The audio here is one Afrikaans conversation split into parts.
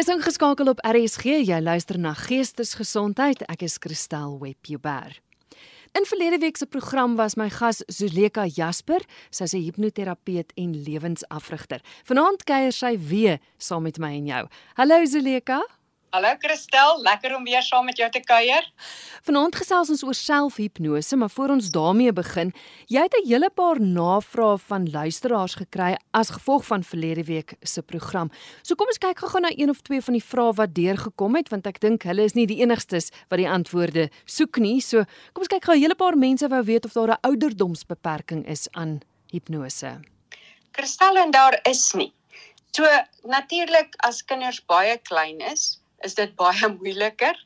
Jy's ingeskakel op RSG. Jy luister na Geestesgesondheid. Ek is Christel Webber. In verlede week se program was my gas Zuleka Jasper. Sy's 'n hipnoterapeut en lewensafrigter. Vanaand kuier sy weer saam met my en jou. Hallo Zuleka. Hallo Christel, lekker om weer saam met jou te kuier. Vanaand gesels ons oor selfhipnose, maar voor ons daarmee begin, jy het 'n hele paar navrae van luisteraars gekry as gevolg van verlede week se program. So kom ons kyk gou-gou na een of twee van die vrae wat deurgekom het, want ek dink hulle is nie die enigstes wat die antwoorde soek nie. So kom ons kyk gou, 'n hele paar mense wou weet of daar 'n ouderdomsbeperking is aan hipnose. Christel en daar is nie. So natuurlik as kinders baie klein is, is dit baie moeiliker.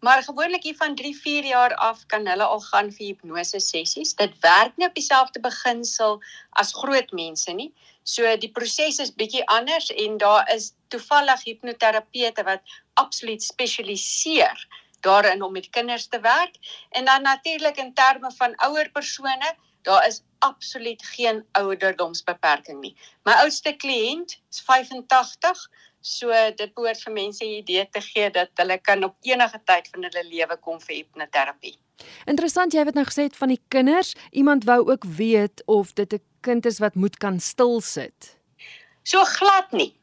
Maar gewoonlik hier van 3, 4 jaar af kan hulle al gaan vir hipnose sessies. Dit werk nie op dieselfde beginsel as groot mense nie. So die proses is bietjie anders en daar is toevallig hipnoterapeute wat absoluut spesialiseer daarin om met kinders te werk en dan natuurlik in terme van ouer persone Daar is absoluut geen ouderdomsbeperking nie. My oudste kliënt is 85, So dit behoort vir mense 'n idee te gee dat hulle kan op enige tyd van hulle lewe kom vir hipnoterapie. Interessant, jy het nou gesê van die kinders, iemand wou ook weet of dit 'n kind is wat moet kan stil sit. So glad nie.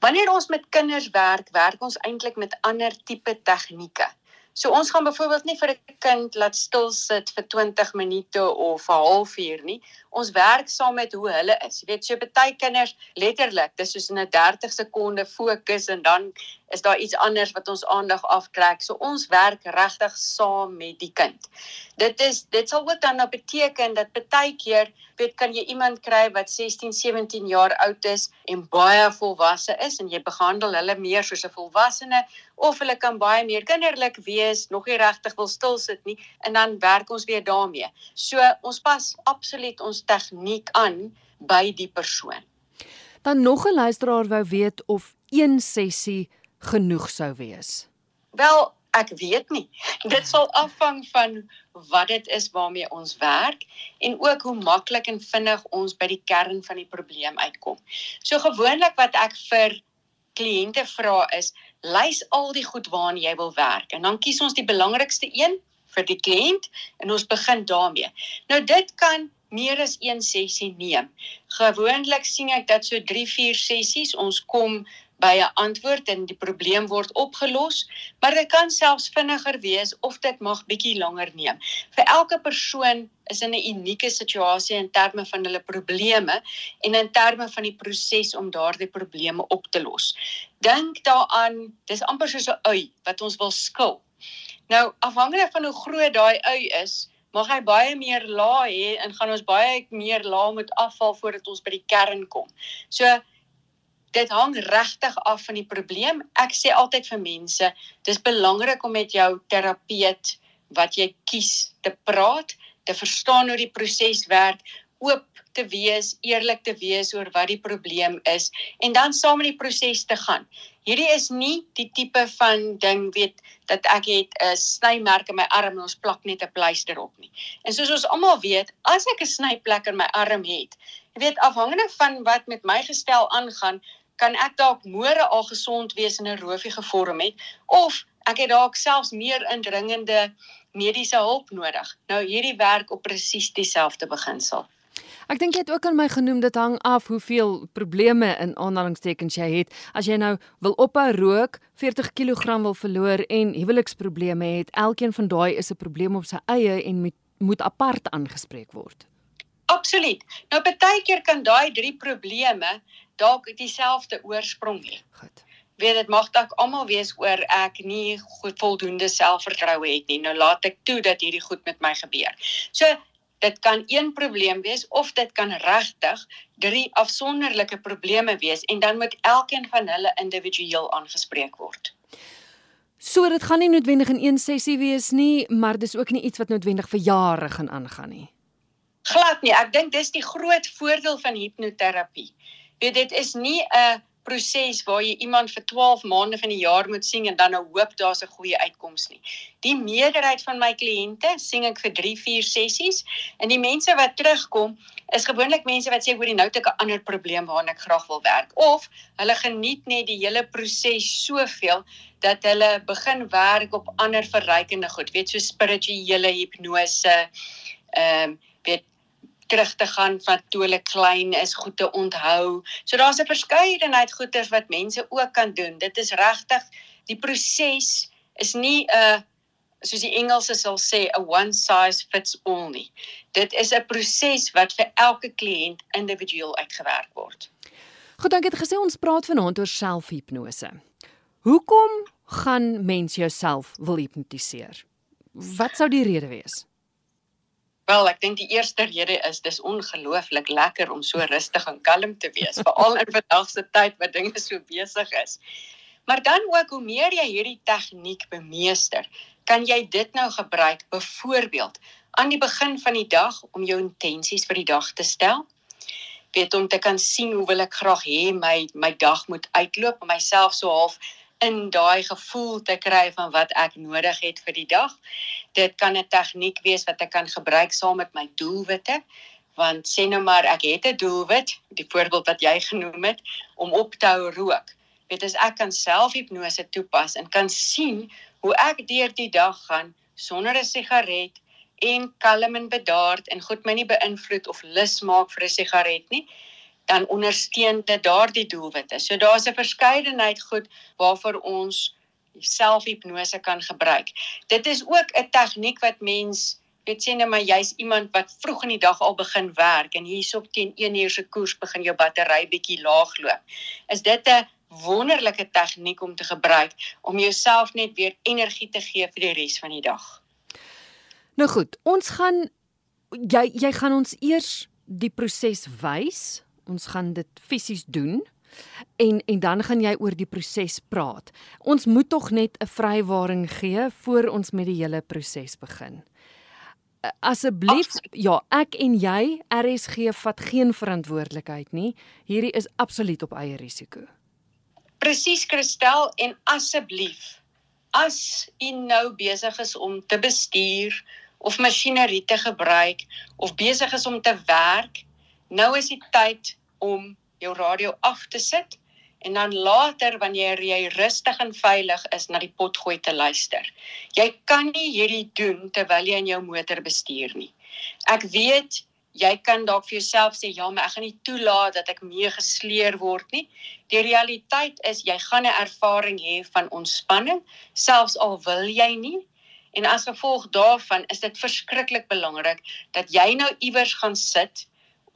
Wanneer ons met kinders werk, werk ons eintlik met ander tipe tegnieke. So ons gaan byvoorbeeld nie vir 'n kind laat stil sit vir 20 minute of 'n halfuur nie. Ons werk saam met hoe hulle is. Jy weet, so baie kinders letterlik, dis soos in 'n 30 sekonde fokus en dan is daar iets anders wat ons aandag aftrek. So ons werk regtig saam met die kind. Dit is dit sal ook dan nou beteken dat baie keer weet kan jy iemand kry wat 16, 17 jaar oud is en baie volwasse is en jy behandel hulle meer soos 'n volwassene of hulle kan baie meer kinderlik wees, nog nie regtig wil stil sit nie en dan werk ons weer daarmee. So ons pas absoluut ons tegniek aan by die persoon. Dan nog 'n luisteraar wou weet of een sessie genoeg sou wees? Wel, ek weet nie. Dit sal afhang van wat dit is waarmee ons werk en ook hoe maklik en vinnig ons by die kern van die probleem uitkom. So gewoonlik wat ek vir kliënte vra is, lys al die goed waaraan jy wil werk en dan kies ons die belangrikste een vir die kliënt en ons begin daarmee. Nou dit kan meer as een sessie neem. Gewoonlik sien ek dat so 3-4 sessies ons kom by 'n antwoord en die probleem word opgelos, maar dit kan selfs vinniger wees of dit mag bietjie langer neem. Vir elke persoon is in 'n unieke situasie in terme van hulle probleme en in terme van die proses om daardie probleme op te los. Dink daaraan, dis amper soos 'n ui wat ons wil skil. Nou, afhangende van hoe groot daai ui is, mag hy baie meer laag hê en gaan ons baie meer laag moet afval voordat ons by die kern kom. So dit hang regtig af van die probleem. Ek sê altyd vir mense, dis belangrik om met jou terapeut wat jy kies te praat, te verstaan hoe die proses werk, oop te wees, eerlik te wees oor wat die probleem is en dan saam in die proses te gaan. Hierdie is nie die tipe van ding weet dat ek het 'n snymerk in my arm en ons plak net 'n pleister op nie. En soos ons almal weet, as ek 'n snyplek in my arm het, jy weet afhangende van wat met my gestel aangaan, kan ek dalk môre al gesond wees en 'n roofie gevorm het of ek het dalk selfs meer indringende mediese hulp nodig. Nou hierdie werk op presies dieselfde beginsel. Ek dink jy het ook aan my genoem dit hang af hoeveel probleme in aanhalingstekens jy het. As jy nou wil ophou rook, 40 kg wil verloor en huweliksprobleme het, elkeen van daai is 'n probleem op sy eie en moet moet apart aangespreek word. Absoluut. Nou baie keer kan daai drie probleme dalk dieselfde oorsprong hê. Goed. Weet dit mag dalk almal wees oor ek nie goed voldoende selfvertroue het nie. Nou laat ek toe dat hierdie goed met my gebeur. So dit kan een probleem wees of dit kan regtig drie afsonderlike probleme wees en dan moet elkeen van hulle individueel aangespreek word. So dit gaan nie noodwendig in een sessie wees nie, maar dis ook nie iets wat noodwendig vir jare gaan aangaan nie. Glad nie. Ek dink dis die groot voordeel van hipnoterapie. Weet dit is nie 'n proses waar jy iemand vir 12 maande van die jaar moet sien en dan nou hoop daar's 'n goeie uitkoms nie. Die meerderheid van my kliënte sien ek vir 3, 4 sessies en die mense wat terugkom is gewoonlik mense wat sê hoor nou ek 'n ander probleem waaraan ek graag wil werk of hulle geniet net die hele proses soveel dat hulle begin werk op ander verrykende goed, weet so spirituele hipnose, ehm um, terug te gaan van toe hulle klein is, goed te onthou. So daar's 'n verskeidenheid goeters wat mense ook kan doen. Dit is regtig die proses is nie 'n soos die Engelse sal sê 'n one size fits all nie. Dit is 'n proses wat vir elke kliënt individueel uitgewerk word. Goed, dankie het gesê ons praat vanaand oor selfhipnose. Hoekom gaan mens jouself wil hipnotiseer? Wat sou die rede wees? Wel, ek dink die eerste rede is dis ongelooflik lekker om so rustig en kalm te wees, veral in vandag se tyd wat dinge so besig is. Maar dan ook hoe meer jy hierdie tegniek bemeester, kan jy dit nou gebruik byvoorbeeld aan die begin van die dag om jou intensies vir die dag te stel. Weet om te kan sien hoe wil ek graag hê my my dag moet uitloop om myself so half in daai gevoel te kry van wat ek nodig het vir die dag. Dit kan 'n tegniek wees wat ek kan gebruik saam met my doelwitte. Want sê nou maar ek het 'n doelwit, die voorbeeld wat jy genoem het, om op te hou rook. Weet as ek kan selfhipnose toepas en kan sien hoe ek deur die dag gaan sonder 'n sigaret en kalm en bedaard en goed my nie beïnvloed of lus maak vir 'n sigaret nie dan ondersteun dit daardie doelwitte. So daar's 'n verskeidenheid goed waarvoor ons selfhipnose kan gebruik. Dit is ook 'n tegniek wat mens weet sien nou maar jy's iemand wat vroeg in die dag al begin werk en hierop teen 1 uur se koers begin jou battery bietjie laag loop. Is dit 'n wonderlike tegniek om te gebruik om jouself net weer energie te gee vir die res van die dag. Nou goed, ons gaan jy jy gaan ons eers die proses wys ons gaan dit fisies doen en en dan gaan jy oor die proses praat. Ons moet tog net 'n vrywaring gee voor ons met die hele proses begin. Asseblief, ja, ek en jy RSG vat geen verantwoordelikheid nie. Hierdie is absoluut op eie risiko. Presies, Christel, en asseblief, as u nou besig is om te bestuur of masjinerie te gebruik of besig is om te werk, Nou is die tyd om jou radio af te sit en dan later wanneer jy rustig en veilig is na die potgooi te luister. Jy kan nie hierdie doen terwyl jy in jou motor bestuur nie. Ek weet jy kan dalk vir jouself sê ja, maar ek gaan nie toelaat dat ek mee gesleer word nie. Die realiteit is jy gaan 'n ervaring hê van ontspanning selfs al wil jy nie. En as gevolg daarvan is dit verskriklik belangrik dat jy nou iewers gaan sit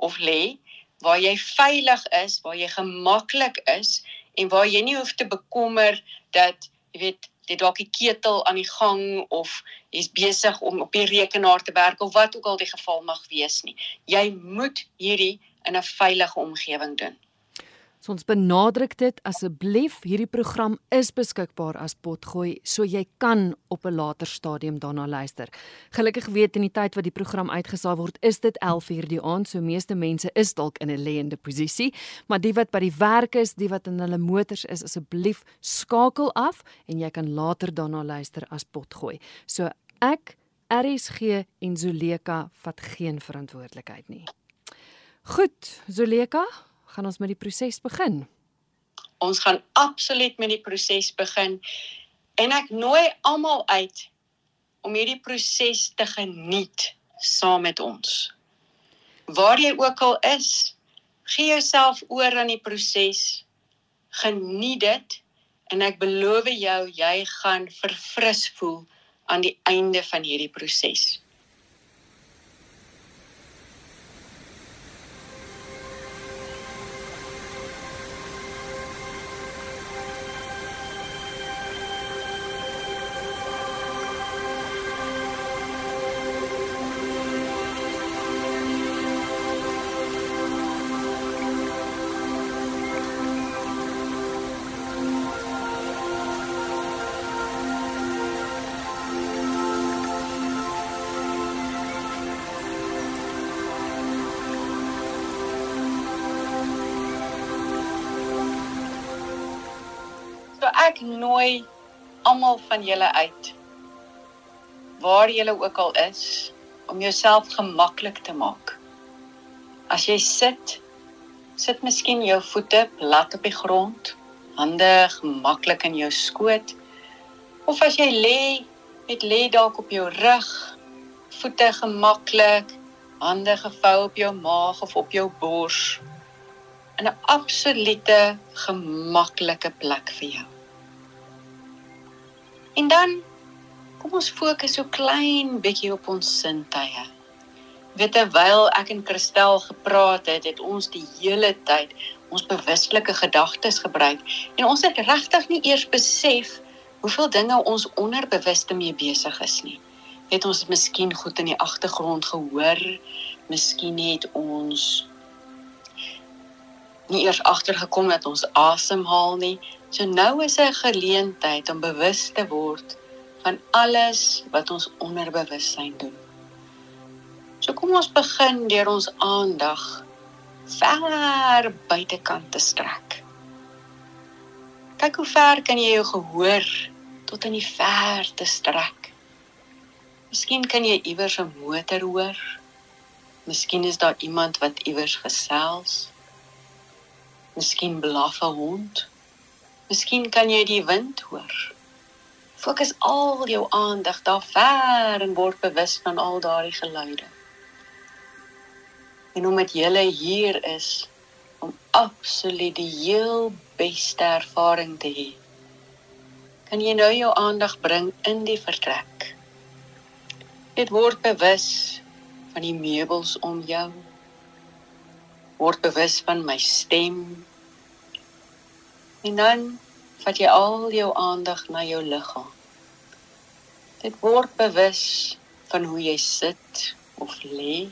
of lê waar jy veilig is, waar jy gemaklik is en waar jy nie hoef te bekommer dat jy weet jy dalk die ketel aan die gang of jy's besig om op die rekenaar te werk of wat ook al die geval mag wees nie. Jy moet hierdie in 'n veilige omgewing doen. So ons benadruk dit asseblief hierdie program is beskikbaar as potgooi so jy kan op 'n later stadium daarna luister. Gelukkig weet in die tyd wat die program uitgesaai word is dit 11:00 die aand so meeste mense is dalk in 'n lêende posisie maar die wat by die werk is, die wat in hulle motors is asseblief skakel af en jy kan later daarna luister as potgooi. So ek RSG en Zuleka vat geen verantwoordelikheid nie. Goed, Zuleka, gaan ons met die proses begin. Ons gaan absoluut met die proses begin en ek nooi almal uit om hierdie proses te geniet saam met ons. Waar jy ook al is, gee jouself oor aan die proses. Geniet dit en ek beloof jou jy gaan verfris voel aan die einde van hierdie proses. Ek nooi almal van julle uit waar julle ook al is om jouself gemaklik te maak. As jy sit, sit miskien jou voete plat op die grond, hande gemaklik in jou skoot. Of as jy lê, met lê dalk op jou rug, voete gemaklik, hande gevou op jou maag of op jou bors in 'n absolute gemaklike plek vir jou. En dan kom ons fokus so klein bietjie op ons sintuie. Weet terwyl ek en Christel gepraat het, het ons die hele tyd ons bewuslike gedagtes gebruik en ons het regtig nie eers besef hoeveel dinge ons onderbewuste mee besig is nie. Het ons miskien goed in die agtergrond gehoor? Miskien het ons nie eers agtergekom dat ons asemhaal nie. So nou is 'n geleentheid om bewus te word van alles wat ons onderbewussyn doen. So kom ons begin deur ons aandag ver buitekant te strek. Kyk hoe ver kan jy jou gehoor tot in die verte strek. Miskien kan jy iewers 'n motor hoor. Miskien is daar iemand wat iewers gesels. Miskien blaf 'n hond. Miskien kan jy die wind hoor. Fokus al jou aandag daar ver en word bewus van al daardie geluide. En omdat jy hier is om absoluut die heel beste ervaring te hê, kan jy nou jou aandag bring in die vertrek. Dit word bewus van die meubels om jou word bewus van my stem. En dan vat jy al jou aandag na jou liggaam. Dit word bewus van hoe jy sit of lê.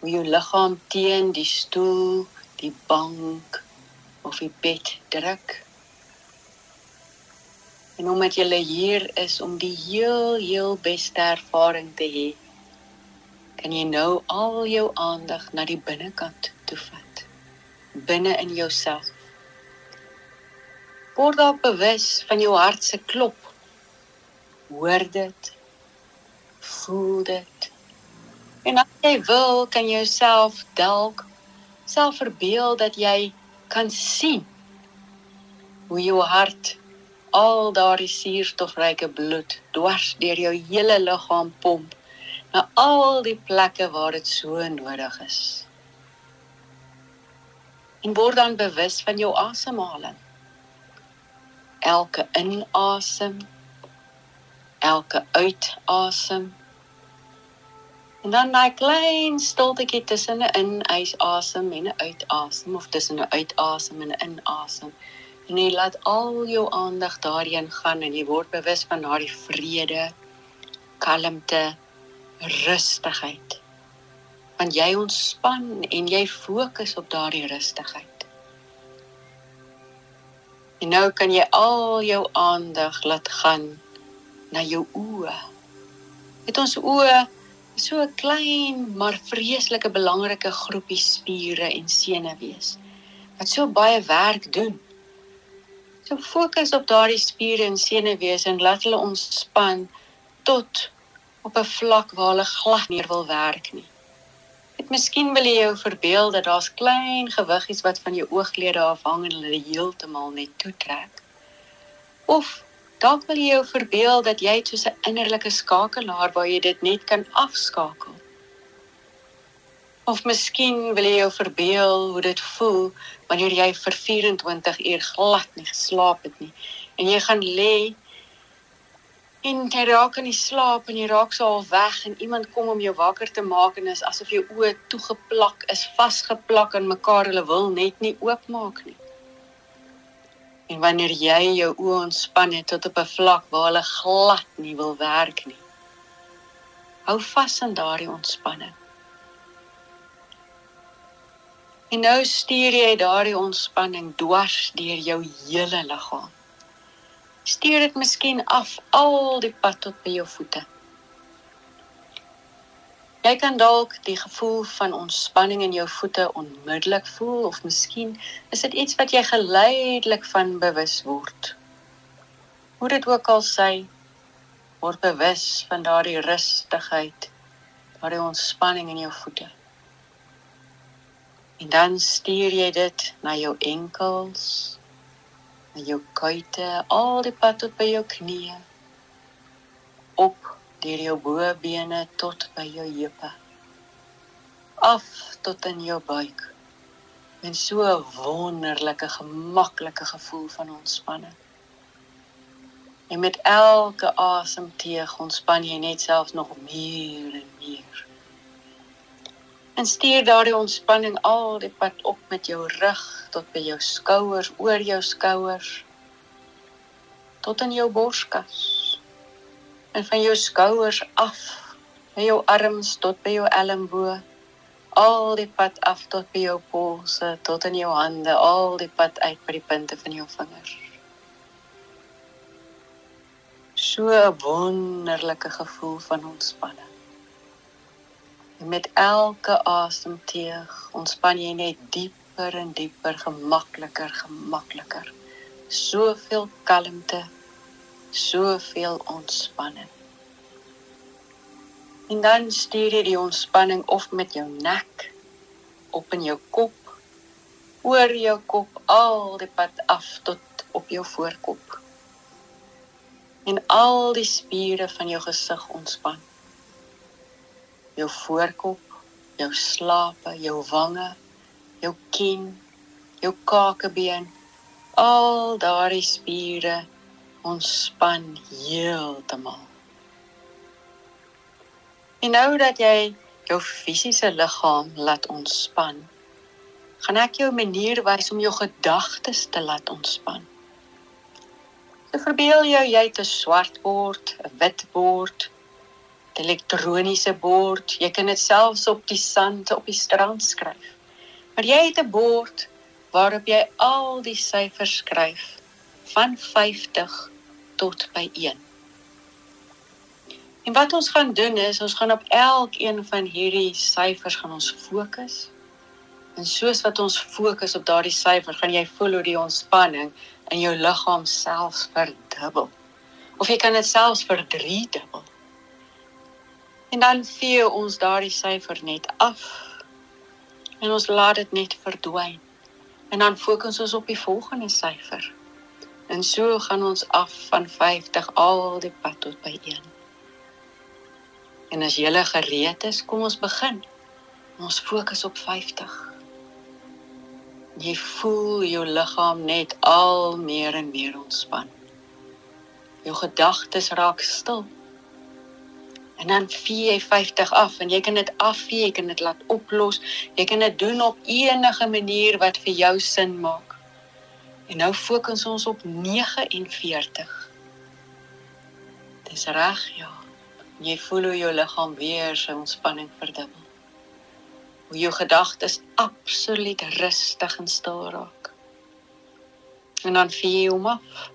Hoe jou liggaam teen die stoel, die bank of die bed druk. En omdat jy hier is om die heel heel beste ervaring te hê, kan jy nou al jou aandag na die binnekant toe vat. Binne in jouself. Word daar bewus van jou hart se klop. Hoor dit. Voel dit. En as jy wil, kan jy jouself dalk self verbeel dat jy kan sien hoe jou hart al daardie suurstofryke bloed dwars deur jou hele liggaam pomp na al die plekke waar dit so nodig is. En word dan bewus van jou asemhaling. Elke inasem, elke uitasem. En dan daai klein stiltetjie tussen 'n inasem en 'n uitasem of tussen 'n uitasem en 'n inasem. En jy laat al jou aandag daarin gaan en jy word bewus van daardie vrede, kalmte, rustigheid. Want jy ontspan en jy fokus op daardie rustigheid. En nou kan jy al jou aandag laat gaan na jou oë. Dit ons oë is so 'n klein maar vreeslike belangrike groepie spiere en senuwees wat so baie werk doen. So fokus op daardie spiere en senuwees en laat hulle ontspan tot op 'n vlak waar hulle glad nie wil werk nie. Dit miskien wil jy jou verbeel dat daar's klein gewiggies wat van jou ooglede afhang en hulle heeltemal net toetrek. Of dalk wil jy jou verbeel dat jy soos 'n innerlike skakelaar waar jy dit net kan afskakel. Of miskien wil jy jou verbeel hoe dit voel wanneer jy vir 24 uur glad nie geslaap het nie en jy gaan lê en jy raak in die slaap en jy raak so al weg en iemand kom om jou wakker te maak en is asof jou oë toegeplak is, vasgeplak aan mekaar, hulle wil net nie oopmaak nie. En wanneer jy jou oë ontspan het tot op 'n vlak waar hulle glad nie wil werk nie. Hou vas aan daardie ontspanning. En nou stuur jy daardie ontspanning dwars deur jou hele liggaam stuur dit miskien af al die pad tot by jou voete. Jy kan dalk die gevoel van ontspanning in jou voete onmiddellik voel of miskien is dit iets wat jy geleidelik van bewus word. Hoe dit ook al sy word bewus van daardie rustigheid, daardie ontspanning in jou voete. En dan stuur jy dit na jou enkels, na jou kuite, al die pad tot by jou knieë, op deur jou bobene tot by jou heupe af tot in jou buik. En so 'n wonderlike gemaklike gevoel van ontspanning. En met elke asemteug ontspan jy net selfs nog meer en meer en stuur daardie ontspanning al die pad op met jou rug tot by jou skouers oor jou skouers tot in jou borskas. En van jou skouers af by jou arms tot by jou elmboog al die pad af tot by jou polse tot in jou hande al die pad uit by die punte van jou vingers. So 'n wonderlike gevoel van ontspanning met elke asemteug ontspan jy net dieper en dieper gemakliker gemakliker soveel kalmte soveel ontspanning. En dan stuur jy die ontspanning of met jou nek op in jou kop, oor jou kop al die pad af tot op jou voorkop. En al die spiere van jou gesig ontspan. Jou voorkop, jou slape, jou wange, jou kin, jou kakebeen, al daardie spiere ontspan heeltemal. En nou dat jy jou fisiese liggaam laat ontspan, gaan ek jou 'n manier wys om jou gedagtes te laat ontspan. So verbeel jou jy 'n swart bord, 'n wit bord, 'n elektroniese bord. Jy kan dit selfs op die sand op die strand skryf. Maar jy het 'n bord waarop jy al die syfers skryf van 50 tot by 1. En wat ons gaan doen is ons gaan op elkeen van hierdie syfers gaan ons fokus. En soos wat ons fokus op daardie syfer, gaan jy voel hoe die ontspanning in jou liggaam selfs verdubbel. Of jy kan dit selfs verdriedubbel. En dan vee ons daardie syfer net af. En ons laat dit net verdwyn. En dan fokus ons op die volgende syfer. En so gaan ons af van 50 al die pad tot by 1. En as jy gereed is, kom ons begin. Ons fokus op 50. Jy voel jou liggaam net al meer en meer ontspan. Jou gedagtes raak stil. En dan vee jy 50 af en jy kan dit afvee, jy kan dit laat oplos. Jy kan dit doen op enige manier wat vir jou sin maak. En nou fokus ons op 49. Dis reg, ja. Jy voel hoe jou liggaam weer sy ontspanning verdubbel. Hoe jou gedagtes absoluut rustig en stil raak. En dan vee jy hom af.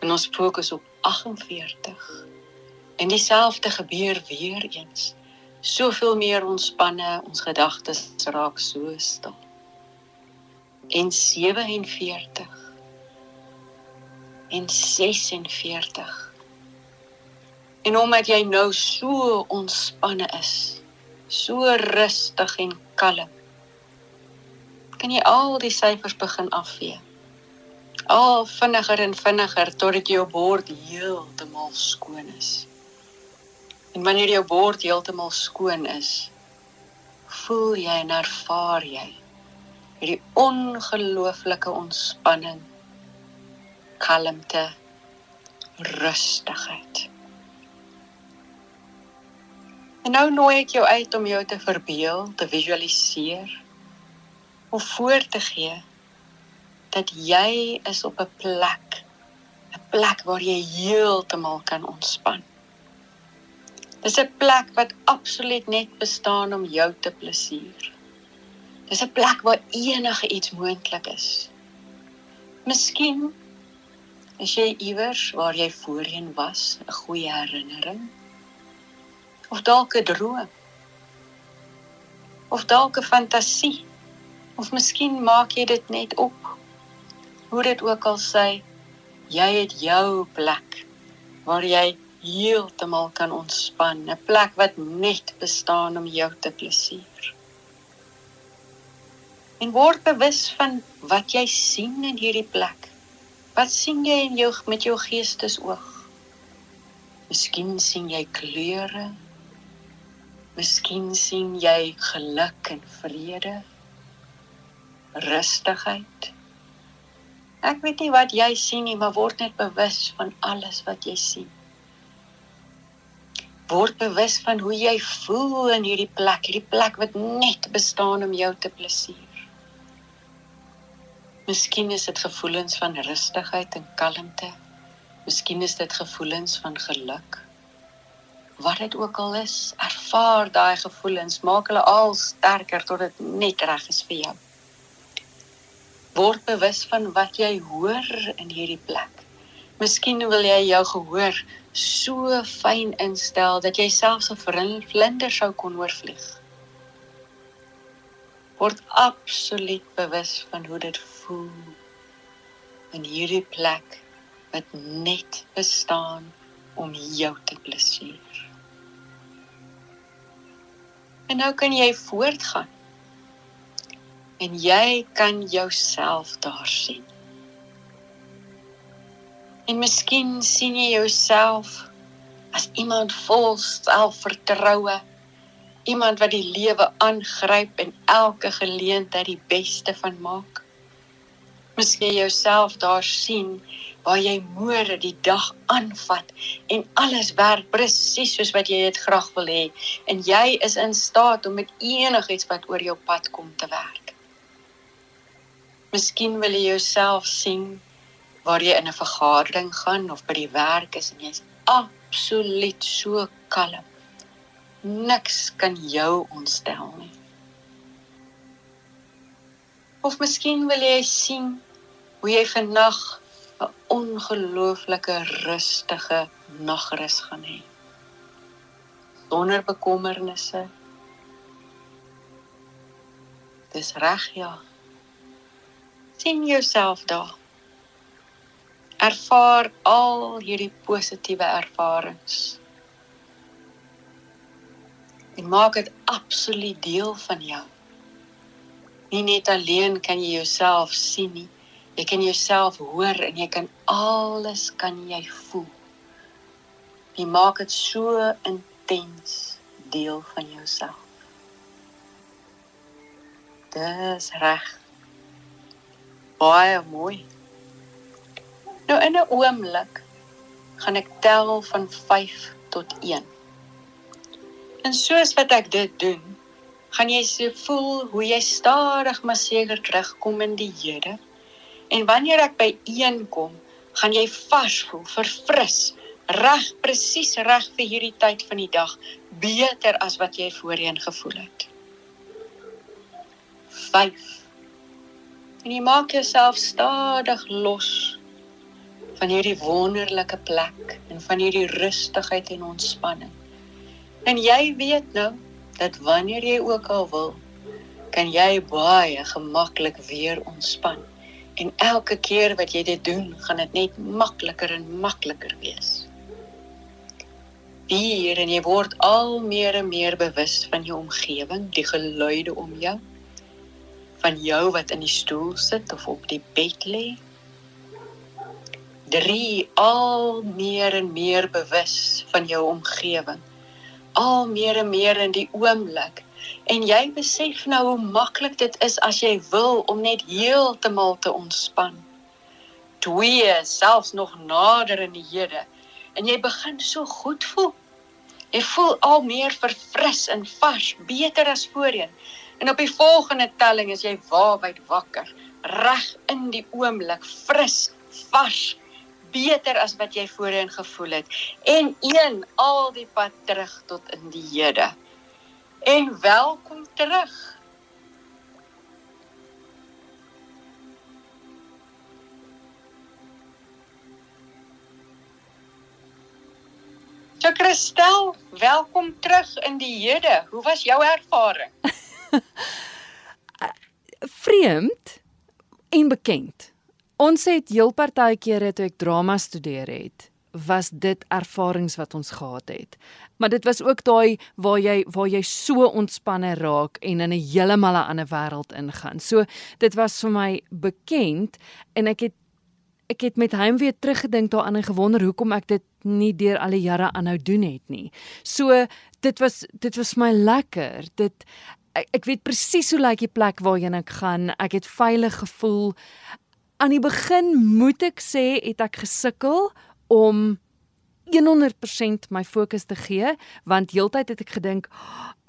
En ons fokus op 48. En dieselfde gebeur weer eens. Soveel meer ontspanne, ons gedagtes raak so stil. En 47 en 46 en omdat jy nou so ontspanne is so rustig en kalm kan jy al die syfers begin afvee. Al vinniger en vinniger totdat jou bord heeltemal skoon is en wanneer jou bord heeltemal skoon is voel jy en ervaar jy hierdie ongelooflike ontspanning, kalmte, rustigheid. En nou nooi ek jou uit om jou te verbeel, te visualiseer of voor te gee dat jy is op 'n plek, 'n plek waar jy heeltemal kan ontspan. Dis 'n plek wat absoluut net bestaan om jou te plesier. Dis 'n plek waar enige iets moontlik is. Miskien is jy iewers waar jy voorheen was, 'n goeie herinnering. Of dalk 'n droom. of dalk 'n fantasie of miskien maak jy dit net op. Hoe dit ook al sê, jy het jou plek waar jy heeltemal kan ontspan, 'n plek wat net bestaan om jou te plesier. En word bewus van wat jy sien in hierdie plek. Wat sien jy in jou met jou geestesoog? Miskien sien jy kleure. Miskien sien jy geluk en vrede. Rustigheid. Ek weet nie wat jy sien nie, maar word net bewus van alles wat jy sien word bewus van hoe jy voel in hierdie plek, hierdie plek wat net bestaan om jou te plesier. Miskien is dit gevoelens van rustigheid en kalmte. Miskien is dit gevoelens van geluk. Wat dit ook al is, ervaar daai gevoelens, maak hulle al sterker tot dit net reg is vir jou. Word bewus van wat jy hoor in hierdie plek. Miskien wil jy jou gehoor so fyn instel dat jy selfs 'n vlinder sou kon oorvlieg. Word absoluut bewus van hoe dit voel in hierdie plek wat net bestaan om jou te plesier. En nou kan jy voortgaan. En jy kan jouself daar sien. En miskien sien jy jouself as iemand vol selfvertroue, iemand wat die lewe aangryp en elke geleentheid die beste van maak. Miskien jouself daar sien waar jy môre die dag aanvat en alles werk presies soos wat jy dit graag wil hê en jy is in staat om met enigiets wat oor jou pad kom te werk. Miskien wil jy jouself sien waar jy in 'n vergadering gaan of by die werk is en jy's absoluut so kalm. Niks kan jou ontstel nie. Of miskien wil jy sien hoe jy vannag 'n ongelooflike rustige nagrus gaan hê. Sonder bekommernisse. Dis reg ja. sien jouself daar ervaar al hierdie positiewe ervarings. En maak dit absoluut deel van jou. Nie net alleen kan jy jouself sien nie, jy kan jouself hoor en jy kan alles kan jy voel. Jy maak dit so intens deel van jouself. Dis reg. Baie mooi. Nou in 'n oomblik gaan ek tel van 5 tot 1. En soos wat ek dit doen, gaan jy se voel hoe jy stadig maar seker terugkom in die Here. En wanneer ek by 1 kom, gaan jy vars voel, verfris, reg presies reg vir hierdie tyd van die dag, beter as wat jy voorheen gevoel het. 5 En jy maak jouself stadig los van hierdie wonderlike plek en van hierdie rustigheid en ontspanning. En jy weet nou dat wanneer jy ook al wil, kan jy baie gemaklik weer ontspan. En elke keer wat jy dit doen, gaan dit net makliker en makliker wees. Hier en jy word al meer en meer bewus van jou omgewing, die geluide om jou, van jou wat in die stoel sit of op die bed lê 3 al meer en meer bewus van jou omgewing. Al meer en meer in die oomblik. En jy besef nou hoe maklik dit is as jy wil om net heeltemal te ontspan. Twee selfs nog nader in die Here. En jy begin so goed voel. Jy voel al meer verfris en vars, beter as voorheen. En op die volgende telling is jy waarwyd wakker, reg in die oomblik, fris, vars beter as wat jy voorheen gevoel het en een al die pad terug tot in die hede. En welkom terug. So Christel, welkom terug in die hede. Hoe was jou ervaring? Vreemd en bekend. Ons het heel partykeere toe ek drama studeer het, was dit ervarings wat ons gehad het. Maar dit was ook daai waar jy waar jy so ontspanne raak en in 'n heeltemal 'n ander wêreld ingaan. So dit was vir my bekend en ek het ek het met hom weer teruggedink daaraan en gewonder hoekom ek dit nie deur al die jare aanhou doen het nie. So dit was dit was my lekker. Dit ek, ek weet presies hoe lyk die plek waarheen ek gaan. Ek het veilig gevoel. Aan die begin moet ek sê het ek gesukkel om 100% my fokus te gee want heeltyd het ek gedink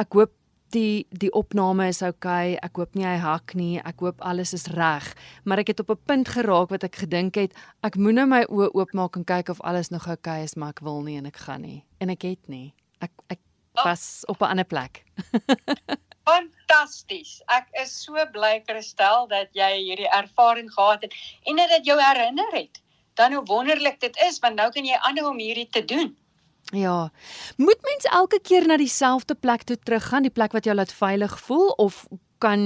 ek hoop die die opname is oukei, okay, ek hoop nie hy hak nie, ek hoop alles is reg, maar ek het op 'n punt geraak wat ek gedink het ek moet nou my oë oopmaak en kyk of alles nog oukei okay is, maar ek wil nie en ek gaan nie en ek het nie. Ek ek oh. was op 'n ander plek. Fantasties. Ek is so bly Christel dat jy hierdie ervaring gehad het en dat dit jou herinner het dan hoe wonderlik dit is want nou kan jy aanhou om hierdie te doen. Ja. Moet mens elke keer na dieselfde plek toe teruggaan, die plek wat jou laat veilig voel of kan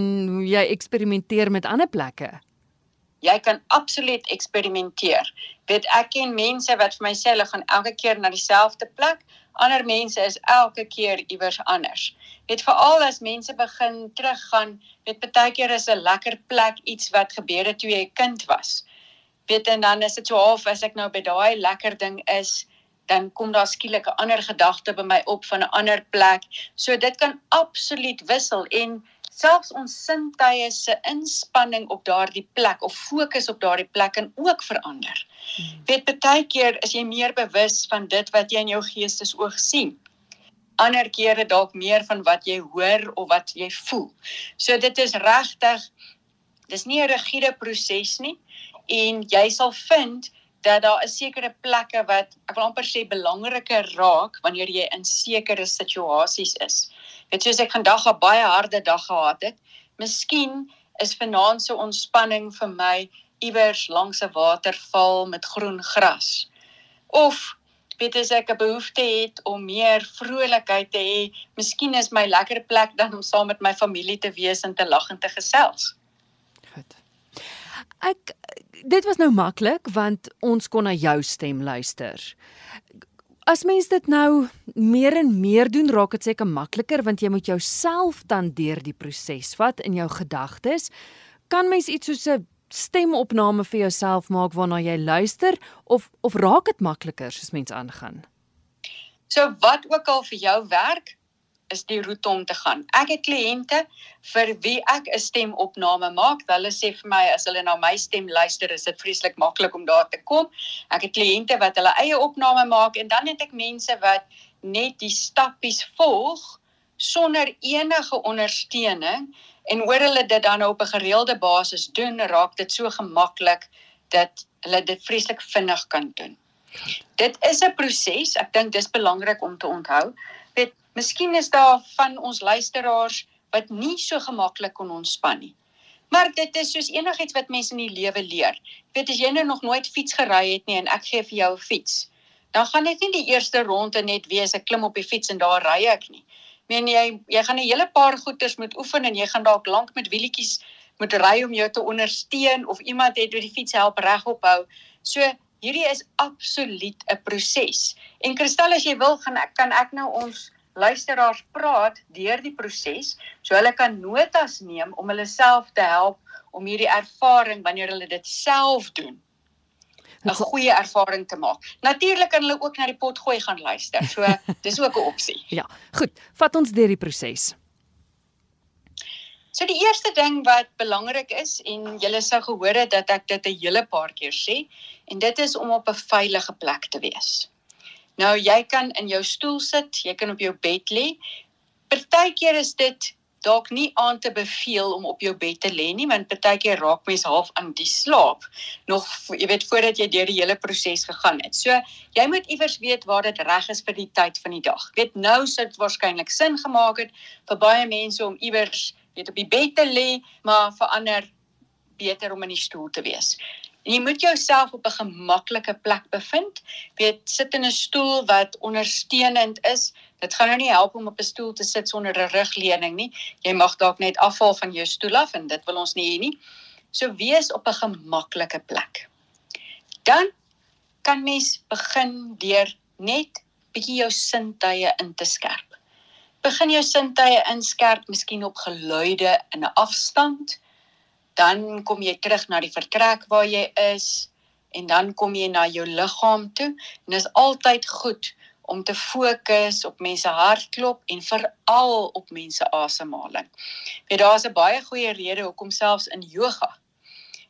jy eksperimenteer met ander plekke? Jy kan absoluut eksperimenteer. Weet ek ken mense wat vir my sê hulle gaan elke keer na dieselfde plek, ander mense is elke keer iewers anders. Weet veral as mense begin teruggaan, weet baie keer is 'n lekker plek iets wat gebeur het toe jy 'n kind was weet en dan is dit so half as ek nou by daai lekker ding is dan kom daar skielik 'n ander gedagte by my op van 'n ander plek. So dit kan absoluut wissel en selfs ons sintuie se inspanning op daardie plek of fokus op daardie plek kan ook verander. Hmm. Weet baie keer is jy meer bewus van dit wat jy in jou geestesoog sien. Ander kere dalk meer van wat jy hoor of wat jy voel. So dit is regtig dis nie 'n rigiede proses nie en jy sal vind dat daar 'n sekere plekke wat ek wil amper sê belangriker raak wanneer jy in sekere situasies is. Dit soos ek vandag 'n baie harde dag gehad het. Miskien is vanaand se ontspanning vir my iewers langs 'n waterval met groen gras. Of weet as ek 'n behoefte het om meer vrolikheid te hê, miskien is my lekker plek dan om saam met my familie te wees en te lag en te gesels. Ek dit was nou maklik want ons kon na jou stem luister. As mens dit nou meer en meer doen, raak dit seker makliker want jy moet jouself dan deur die proses vat in jou gedagtes. Kan mens iets soos 'n stemopname vir jouself maak waarna jy luister of of raak dit makliker soos mens aangaan? So wat ook al vir jou werk, is die roete om te gaan. Ek het kliënte vir wie ek 'n stemopname maak. Hulle sê vir my as hulle na my stem luister, is dit vreeslik maklik om daar te kom. Ek het kliënte wat hulle eie opname maak en dan het ek mense wat net die stappies volg sonder enige ondersteuning en hoor hulle dit dan op 'n gereelde basis doen, raak dit so gemaklik dat hulle dit vreeslik vinnig kan doen. Dit is 'n proses. Ek dink dis belangrik om te onthou. Weet Miskien is daar van ons luisteraars wat nie so gemaklik kon ontspan nie. Maar dit is soos enigiets wat mense in die lewe leer. Ek weet as jy nou nog nooit fiets gery het nie en ek gee vir jou 'n fiets, dan gaan dit nie die eerste ronde net wees ek klim op die fiets en daar ry ek nie. Meen jy jy gaan 'n hele paar goeters moet oefen en jy gaan dalk lank met wielietjies moet ry om jou te ondersteun of iemand het met die fiets help regop hou. So hierdie is absoluut 'n proses. En Kristal as jy wil gaan ek kan ek nou ons luisteraars praat deur die proses so hulle kan notas neem om hulle self te help om hierdie ervaring wanneer hulle dit self doen 'n goeie ervaring te maak. Natuurlik kan hulle ook na die pot gooi gaan luister. So dis ook 'n opsie. Ja, goed. Vat ons deur die proses. So die eerste ding wat belangrik is en julle sou gehoor het dat ek dit 'n hele paar keer sê en dit is om op 'n veilige plek te wees. Nou jy kan in jou stoel sit, jy kan op jou bed lê. Partykeer is dit dalk nie aan te beveel om op jou bed te lê nie, want partykeer raak mens half aan die slaap nog jy weet voordat jy deur die hele proses gegaan het. So jy moet iewers weet waar dit reg is vir die tyd van die dag. Ek weet nou sou dit waarskynlik sin gemaak het vir baie mense om iewers weet op die bed te lê, maar vir ander beter om in die stoel te wees. En jy moet jouself op 'n gemaklike plek bevind. Weet, sit in 'n stoel wat ondersteunend is, Dit gaan nou nie help om op 'n stoel te sit sonder 'n rugleuning nie. Jy mag dalk net afval van jou stoel af en dit wil ons nie hê nie. So wees op 'n gemaklike plek. Dan kan mens begin deur net bietjie jou sintuie in te skerp. Begin jou sintuie inskerp, miskien op geluide in 'n afstand. Dan kom jy terug na die vertrek waar jy is en dan kom jy na jou liggaam toe. En dit is altyd goed om te fokus op mense hartklop en veral op mense asemhaling. Weet daar's 'n baie goeie rede hoekom selfs in yoga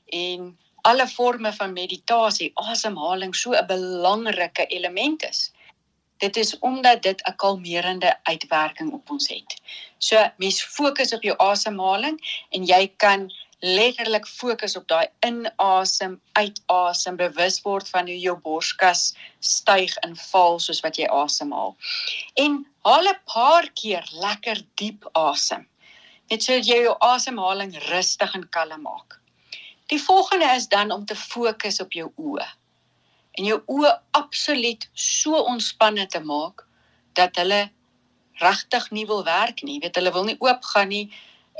en alle forme van meditasie asemhaling so 'n belangrike element is. Dit is omdat dit 'n kalmerende uitwerking op ons het. So mens fokus op jou asemhaling en jy kan letterlik fokus op daai inasem, uitasem, bewus word van hoe jou borskas styg en val soos wat jy asemhaal. En haal 'n paar keer lekker diep asem. Net sodat jy jou asemhaling rustig en kalm maak. Die volgende is dan om te fokus op jou oë. En jou oë absoluut so ontspanne te maak dat hulle regtig nie wil werk nie. Jy weet hulle wil nie oop gaan nie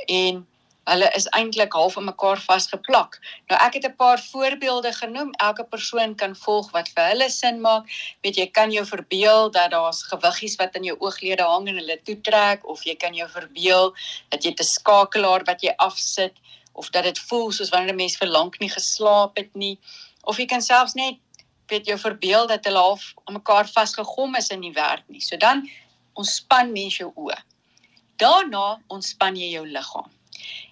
en hulle is eintlik half aan mekaar vasgeplak. Nou ek het 'n paar voorbeelde genoem. Elke persoon kan volg wat vir hulle sin maak. Weet jy, kan jou verbeel dat daar's gewiggies wat in jou ooglede hang en hulle toetrek of jy kan jou verbeel dat jy 'n skakelaar wat jy afsit of dat dit voel soos wanneer 'n mens vir lank nie geslaap het nie of jy kan selfs net weet jou verbeel dat hulle half aan mekaar vasgegom is in die werk nie. So dan ontspan mens jou oë. Daarna ontspan jy jou liggaam.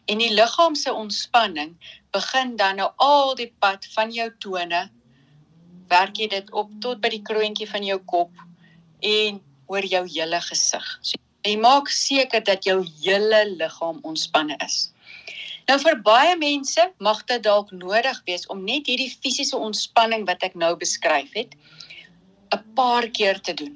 En die liggaam se ontspanning begin dan nou al die pad van jou tone werk jy dit op tot by die kroontjie van jou kop en oor jou hele gesig. So jy maak seker dat jou hele liggaam ontspanne is. Nou vir baie mense mag dit dalk nodig wees om net hierdie fisiese ontspanning wat ek nou beskryf het 'n paar keer te doen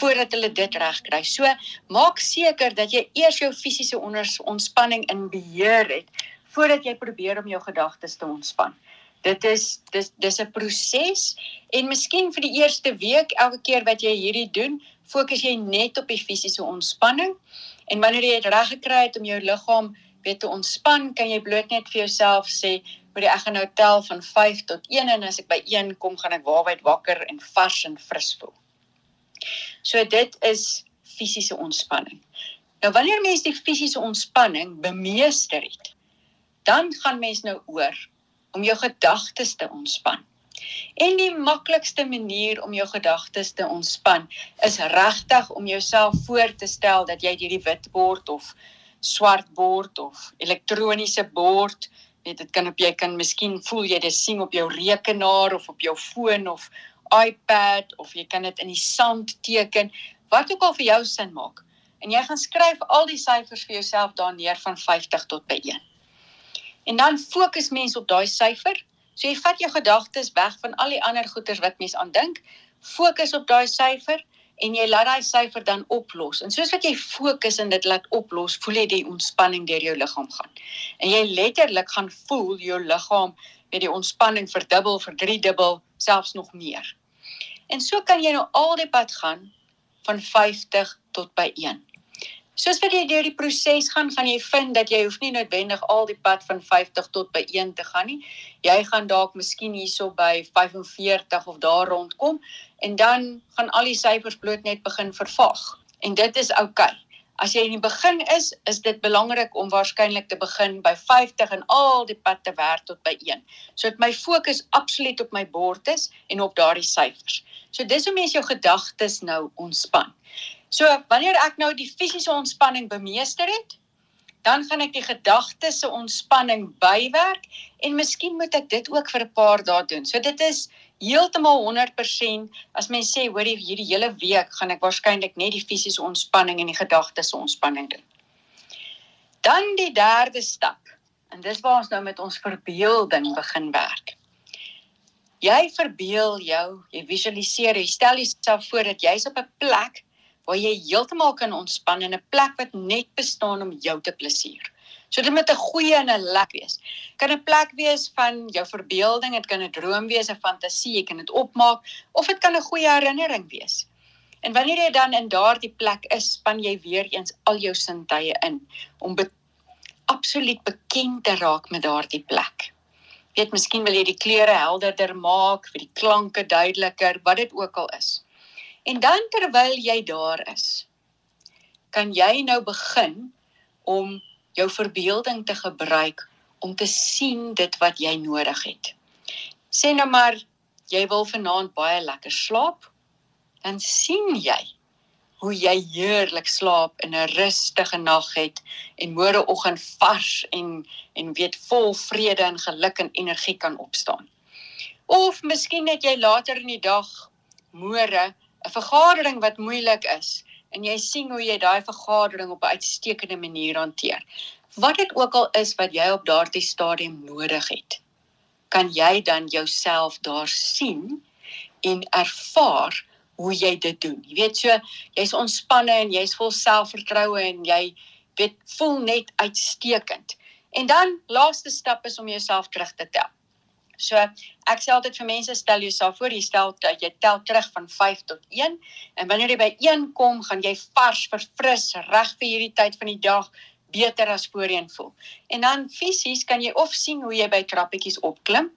voordat hulle dit regkry. So maak seker dat jy eers jou fisiese ontspanning in beheer het voordat jy probeer om jou gedagtes te ontspan. Dit is dis dis 'n proses en miskien vir die eerste week elke keer wat jy hierdie doen, fokus jy net op die fisiese ontspanning en wanneer jy dit reg gekry het om jou liggaam weer te ontspan, kan jy bloot net vir jouself sê, "Maar ek gaan nou tel van 5 tot 1 en as ek by 1 kom, gaan ek waarwyd wakker en vars en fris voel." So dit is fisiese ontspanning. Nou wanneer mens die fisiese ontspanning bemeester het, dan gaan mens nou oor om jou gedagtes te ontspan. En die maklikste manier om jou gedagtes te ontspan is regtig om jouself voor te stel dat jy hierdie wit bord of swart bord of elektroniese bord weet dit kan op jy kan miskien voel jy dit sien op jou rekenaar of op jou foon of iPad of jy kan dit in die sand teken, wat ook al vir jou sin maak. En jy gaan skryf al die syfers vir jouself daar neer van 50 tot by 1. En dan fokus mens op daai syfer. So jy vat jou gedagtes weg van al die ander goeters wat mens aan dink, fokus op daai syfer en jy laat daai syfer dan oplos. En soos wat jy fokus en dit laat oplos, voel jy die ontspanning deur jou liggaam gaan. En jy letterlik gaan voel jou liggaam met die ontspanning verdubbel, verdriedubbel, selfs nog meer. En so kan jy nou al die pad gaan van 50 tot by 1. Soos wat jy deur die proses gaan, gaan jy vind dat jy hoef nie noodwendig al die pad van 50 tot by 1 te gaan nie. Jy gaan dalk miskien hierso by 45 of daar rondkom en dan gaan al die syfers bloot net begin vervaag. En dit is oukei. Okay. As jy in die begin is, is dit belangrik om waarskynlik te begin by 50 en al die pad te werk tot by 1. So dat my fokus absoluut op my bord is en op daardie syfers. So dis hoe mens jou gedagtes nou ontspan. So wanneer ek nou die fisiese ontspanning bemeester het, dan gaan ek die gedagtes se ontspanning bywerk en miskien moet ek dit ook vir 'n paar dae doen. So dit is heeltemal 100% as mens sê hoor hierdie hele week gaan ek waarskynlik net die fisiese ontspanning en die gedagtes se ontspanning doen. Dan die derde stap. En dis waar ons nou met ons verbeelding begin werk. Jy verbeel jou, jy visualiseer, jy stel jouself voor dat jy's op 'n plek waar jy heeltemal kan ontspan in 'n plek wat net bestaan om jou te plesier. So dit moet 'n goeie en 'n lekker wees. Kan 'n plek wees van jou verbeelding, dit kan 'n droom wees, 'n fantasie, jy kan dit opmaak of dit kan 'n goeie herinnering wees. En wanneer jy dan in daardie plek is, span jy weer eens al jou sintuie in om be absoluut bekend te raak met daardie plek. Weet, miskien wil jy die kleure helderder maak, vir die klanke duideliker, wat dit ook al is. En dan terwyl jy daar is, kan jy nou begin om jou verbeelding te gebruik om te sien dit wat jy nodig het. Sê nou maar jy wil vanaand baie lekker slaap, dan sien jy hoe jy heerlik slaap en 'n rustige nag het en môreoggend vars en en weet vol vrede en geluk en energie kan opstaan. Of miskien het jy later in die dag môre 'n vergadering wat moeilik is en jy sien hoe jy daai vergadering op 'n uitstekende manier hanteer. Wat dit ook al is wat jy op daardie stadium nodig het, kan jy dan jouself daar sien en ervaar hoe jy dit doen. Jy weet so, jy's ontspanne en jy's vol selfvertroue en jy weet voel net uitstekend. En dan laaste stap is om jouself terug te tel. So ek sê altyd vir mense stel jouself voor, jy stel dat jy tel terug van 5 tot 1 en wanneer jy by 1 kom, gaan jy vars, verfris, reg vir hierdie tyd van die dag beter as voorheen voel. En dan fisies kan jy of sien hoe jy by trappetjies opklim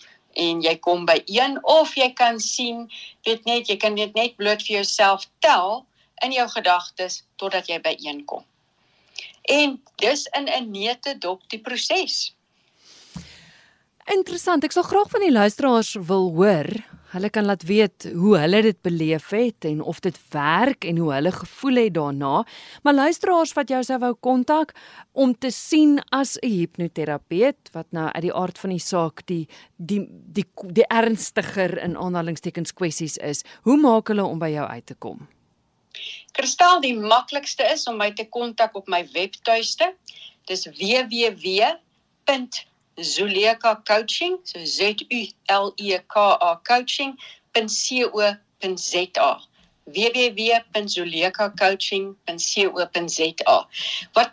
en jy kom by 1 of jy kan sien, weet net, jy kan dit net bloot vir jouself tel in jou gedagtes totdat jy by 1 kom. En dis in 'n neete dop die proses. Interessant. Ek sal graag van die luisteraars wil hoor. Hulle kan laat weet hoe hulle dit beleef het en of dit werk en hoe hulle gevoel het daarna. Maar luisteraars wat jou sou wou kontak om te sien as 'n hipnoterapeut wat nou uit die aard van die saak die die die die, die ernstiger in aanhalingstekens kwessies is. Hoe maak hulle om by jou uit te kom? Kristal, die maklikste is om my te kontak op my webtuiste. Dis www Zuleka Coaching, so Z U L E K A coaching.co.za www.zulekacoaching.co.za Wat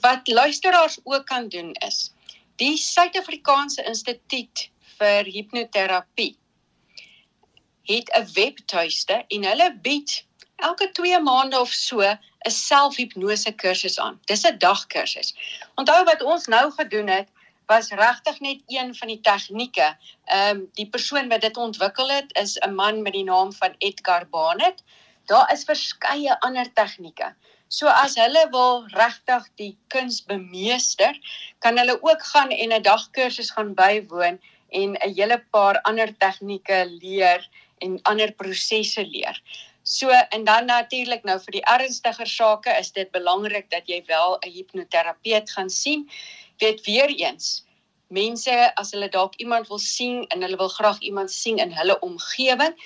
wat luisteraars ook kan doen is die Suid-Afrikaanse Instituut vir Hipnoterapie het 'n webtuiste en hulle bied elke 2 maande of so 'n selfhipnose kursus aan. Dis 'n dagkursus. Onthou wat ons nou gedoen het, was regtig net een van die tegnieke. Ehm um, die persoon wat dit ontwikkel het is 'n man met die naam van Edgar Barnett. Daar is verskeie ander tegnieke. So as hulle wil regtig die kuns bemeester, kan hulle ook gaan en 'n dagkursus gaan bywoon en 'n hele paar ander tegnieke leer en ander prosesse leer. So en dan natuurlik nou vir die ernstiger sake is dit belangrik dat jy wel 'n hipnoterapeut gaan sien weet weer eens mense as hulle dalk iemand wil sien en hulle wil graag iemand sien in hulle omgewing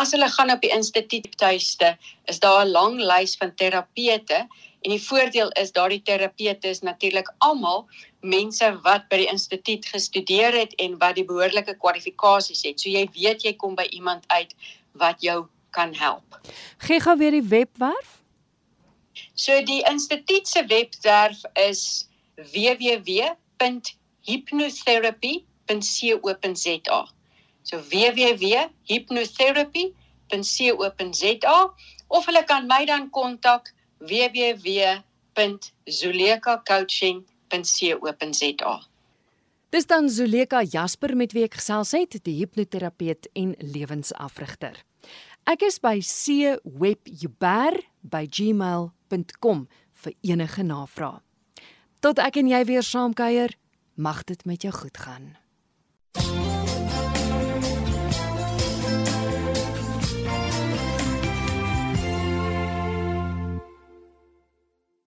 as hulle gaan op die instituut tuiste is daar 'n lang lys van terapete en die voordeel is daardie terapete is natuurlik almal mense wat by die instituut gestudeer het en wat die behoorlike kwalifikasies het. So jy weet jy kom by iemand uit wat jou kan help. Gee gou weer die webwerf. So die instituut se webwerf is www.hypnotherapy.co.za. So www.hypnotherapy.co.za of hulle kan my dan kontak www.zulekacoaching.co.za. Dis dan Zuleka Jasper met wie ek gesels het, die hipnoterapeut en lewensafrigter. Ek is by cwebjuber@gmail.com vir enige navrae. Tot ek en jy weer saamkuier, mag dit met jou goed gaan.